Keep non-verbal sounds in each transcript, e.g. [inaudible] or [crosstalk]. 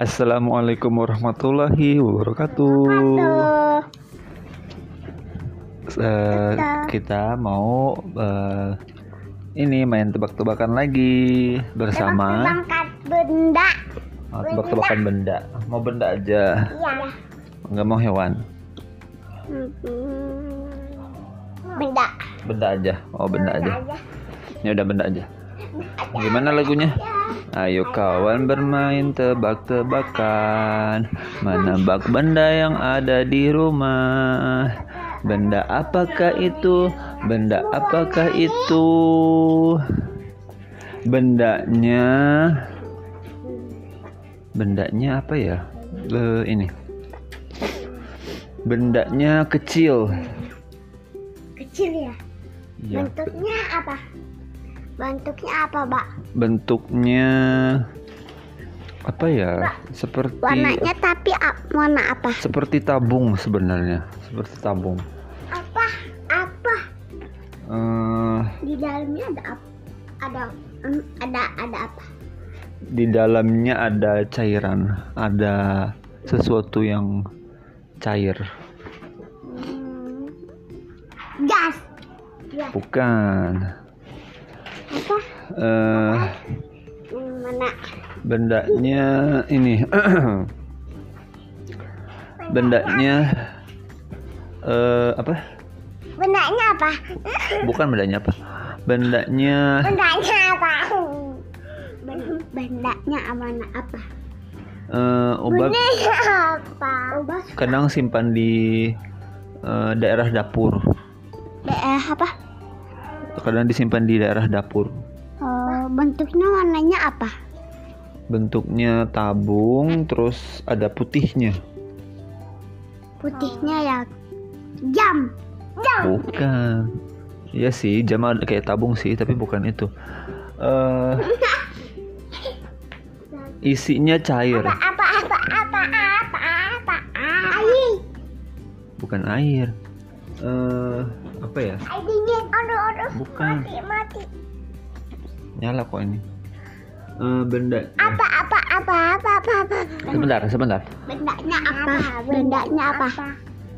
Assalamualaikum warahmatullahi wabarakatuh. Eh, kita mau eh, ini main tebak-tebakan lagi bersama Tebak-tebakan benda. oh, tebak-tebakan benda. Mau benda aja, Iya. nggak mau hewan. Benda. Benda aja. Oh benda aja. Ya udah benda aja. Gimana lagunya? Ayo kawan bermain tebak-tebakan Menebak benda yang ada di rumah Benda apakah itu? Benda apakah itu? Bendanya Bendanya apa ya? Eh, ini Bendanya kecil Kecil ya. Iya. Bentuknya apa? Bentuknya apa, Mbak? Bentuknya apa ya? Seperti Warnanya tapi ap- warna apa? seperti tabung sebenarnya seperti tabung Apa? Apa? Eh, Di dalamnya ada apa? Ada hmm, ada ada apa? di dalamnya ada cairan ada sesuatu yang cair Hmm. Gas. Ya, bukan apa? Eh, Hmm, mana? bendanya ini [clears throat] bendanya eh apa Bendanya apa? bukan bendanya apa bendanya Bendanya apa? Ben- Bendanya mana apa? eh, obat apa? Obat kadang simpan di eh, daerah dapur daerah apa? Kadang disimpan di daerah dapur Oh, bentuknya warnanya apa? bentuknya tabung terus ada putihnya Putihnya ya jam. Jam. bukan Iya sih jam ada kayak tabung sih tapi bukan itu eh [laughs] isinya cair Apa apa apa apa apa apa? Air. bukan air eh apa ya. Aduh aduh. bukan Mati mati. nyala kok ini Eh benda Apa apa apa apa apa apa? sebentar sebentar Bendanya apa? Bendanya apa?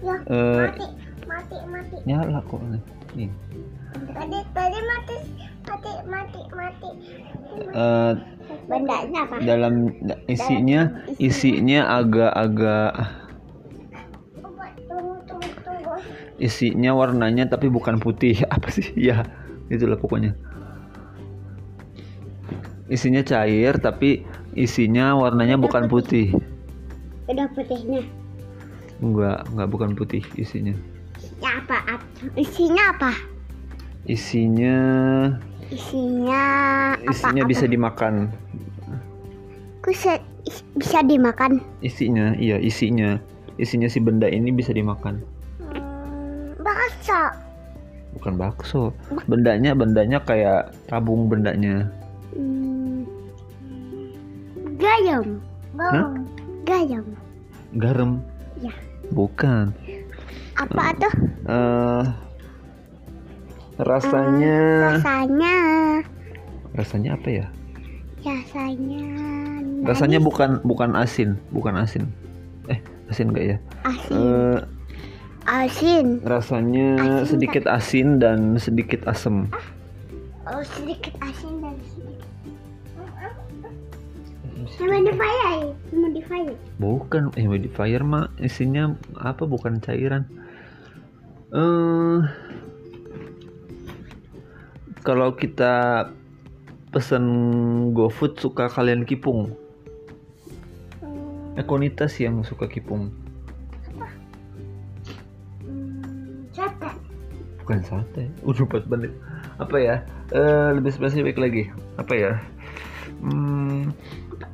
Ya, eh mati mati mati. nyala kok ini Nih. Tadi tadi mati mati mati mati. Eh, Bendanya apa? dalam isinya isinya agak-agak. Isinya warnanya tapi bukan putih [laughs] apa sih ya itulah pokoknya isinya cair tapi isinya warnanya bukan putih Udah putihnya. enggak enggak bukan putih isinya Ya apa? Ap- Isinya apa? isinya Isinya apa? isinya apa? bisa dimakan Bisa, is- bisa dimakan. isinya iya isinya isinya si benda ini bisa dimakan bakso. bukan bakso bendanya bendanya kayak tabung bendanya Hmm, gayam. Hah? Gayam. garam Ya. bukan Apa tuh? eh rasanya Rasanya. rasanya apa ya Rasanya. rasanya bukan bukan asin bukan asin eh asin enggak ya asin. Eh, asin. rasanya Asin sedikit asin dan sedikit asam Oh sedikit asin dan sedikit. Humidifier, humidifier. bukan eh humidifier mah isinya apa? Bukan cairan. Eh kalau kita pesen GoFood suka kalian kipung? Hmm, Ekonitas yang suka kipung bukan sate udah 4 menit. Apa ya? Eh lebih spesifik lagi. Apa ya? Hmm,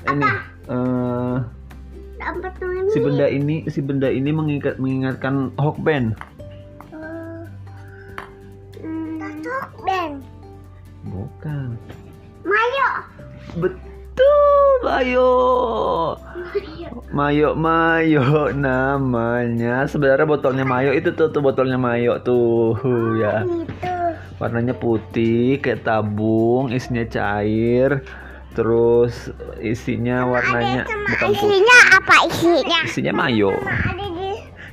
ini eh tangan si benda ini si benda ini mengingat mengingatkan Hawkman Tatuk Ben. bukan. Mayo. betul ayo Mayo Mayo namanya. Sebenarnya botolnya Mayo itu tuh tuh botolnya Mayo tuh. Ya. Itu. warnanya putih kayak tabung isinya cair. Terus isinya warnanya Ada bukan putih. isinya apa isinya? isinya mayo. Ada di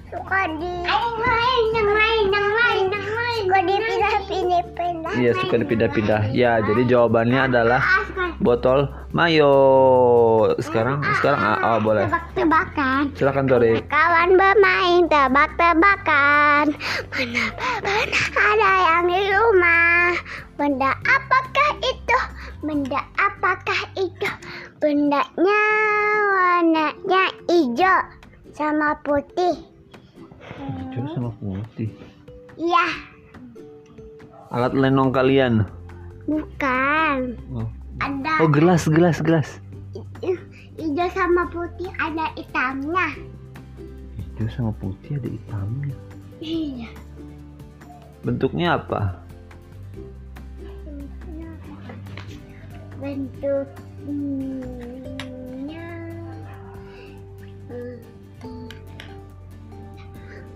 suka di yang lain yang lain yang lain yang lain suka dipindah-pindah. Pindah. iya suka dipindah-pindah. Ya jadi jawabannya adalah botol mayo sekarang sekarang ah, oh, boleh Tebak-tebakan. silakan Tori Kawan bermain tebak-tebakan. Mana mana ada yang di rumah. Benda apakah itu? Benda apakah itu? Bendanya warnanya hijau sama putih. hijau sama putih Iya, alat lenong kalian bukan. oh, Ada oh gelas gelas gelas hijau sama putih ada hitamnya. hijau sama putih ada hitamnya Iya. bentuknya apa bentuknya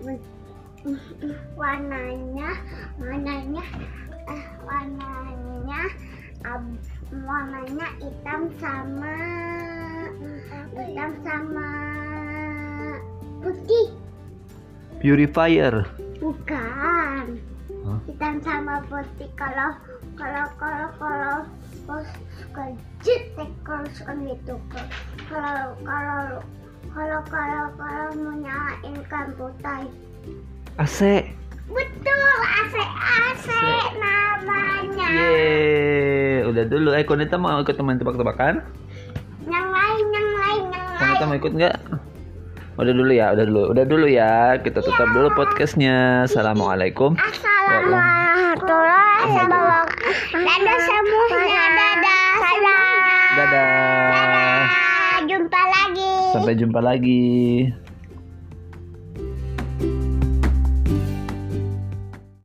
ben- warnanya warnanya eh, warnanya ab- warnanya hitam sama hitam sama putih. Purifier. Bukan. Hitam sama putih. Kalau kalau kalau kalau kalau suka jutek kalau suka gitu. Kalau kalau kalau kalau kalau mau nyalain komputer. AC betul AC AC namanya. Yeay, udah dulu. Eh, Konita mau ikut teman tebak-tebakan? yang lain yang lain yang lain mau ikut nggak? Udah dulu ya, udah dulu, udah dulu ya. Kita tutup dulu podcastnya. Assalamualaikum. Assalamualaikum wabarakatuh dadah semuanya dadah Dadah. Dadah. jumpa lagi Sampai jumpa lagi.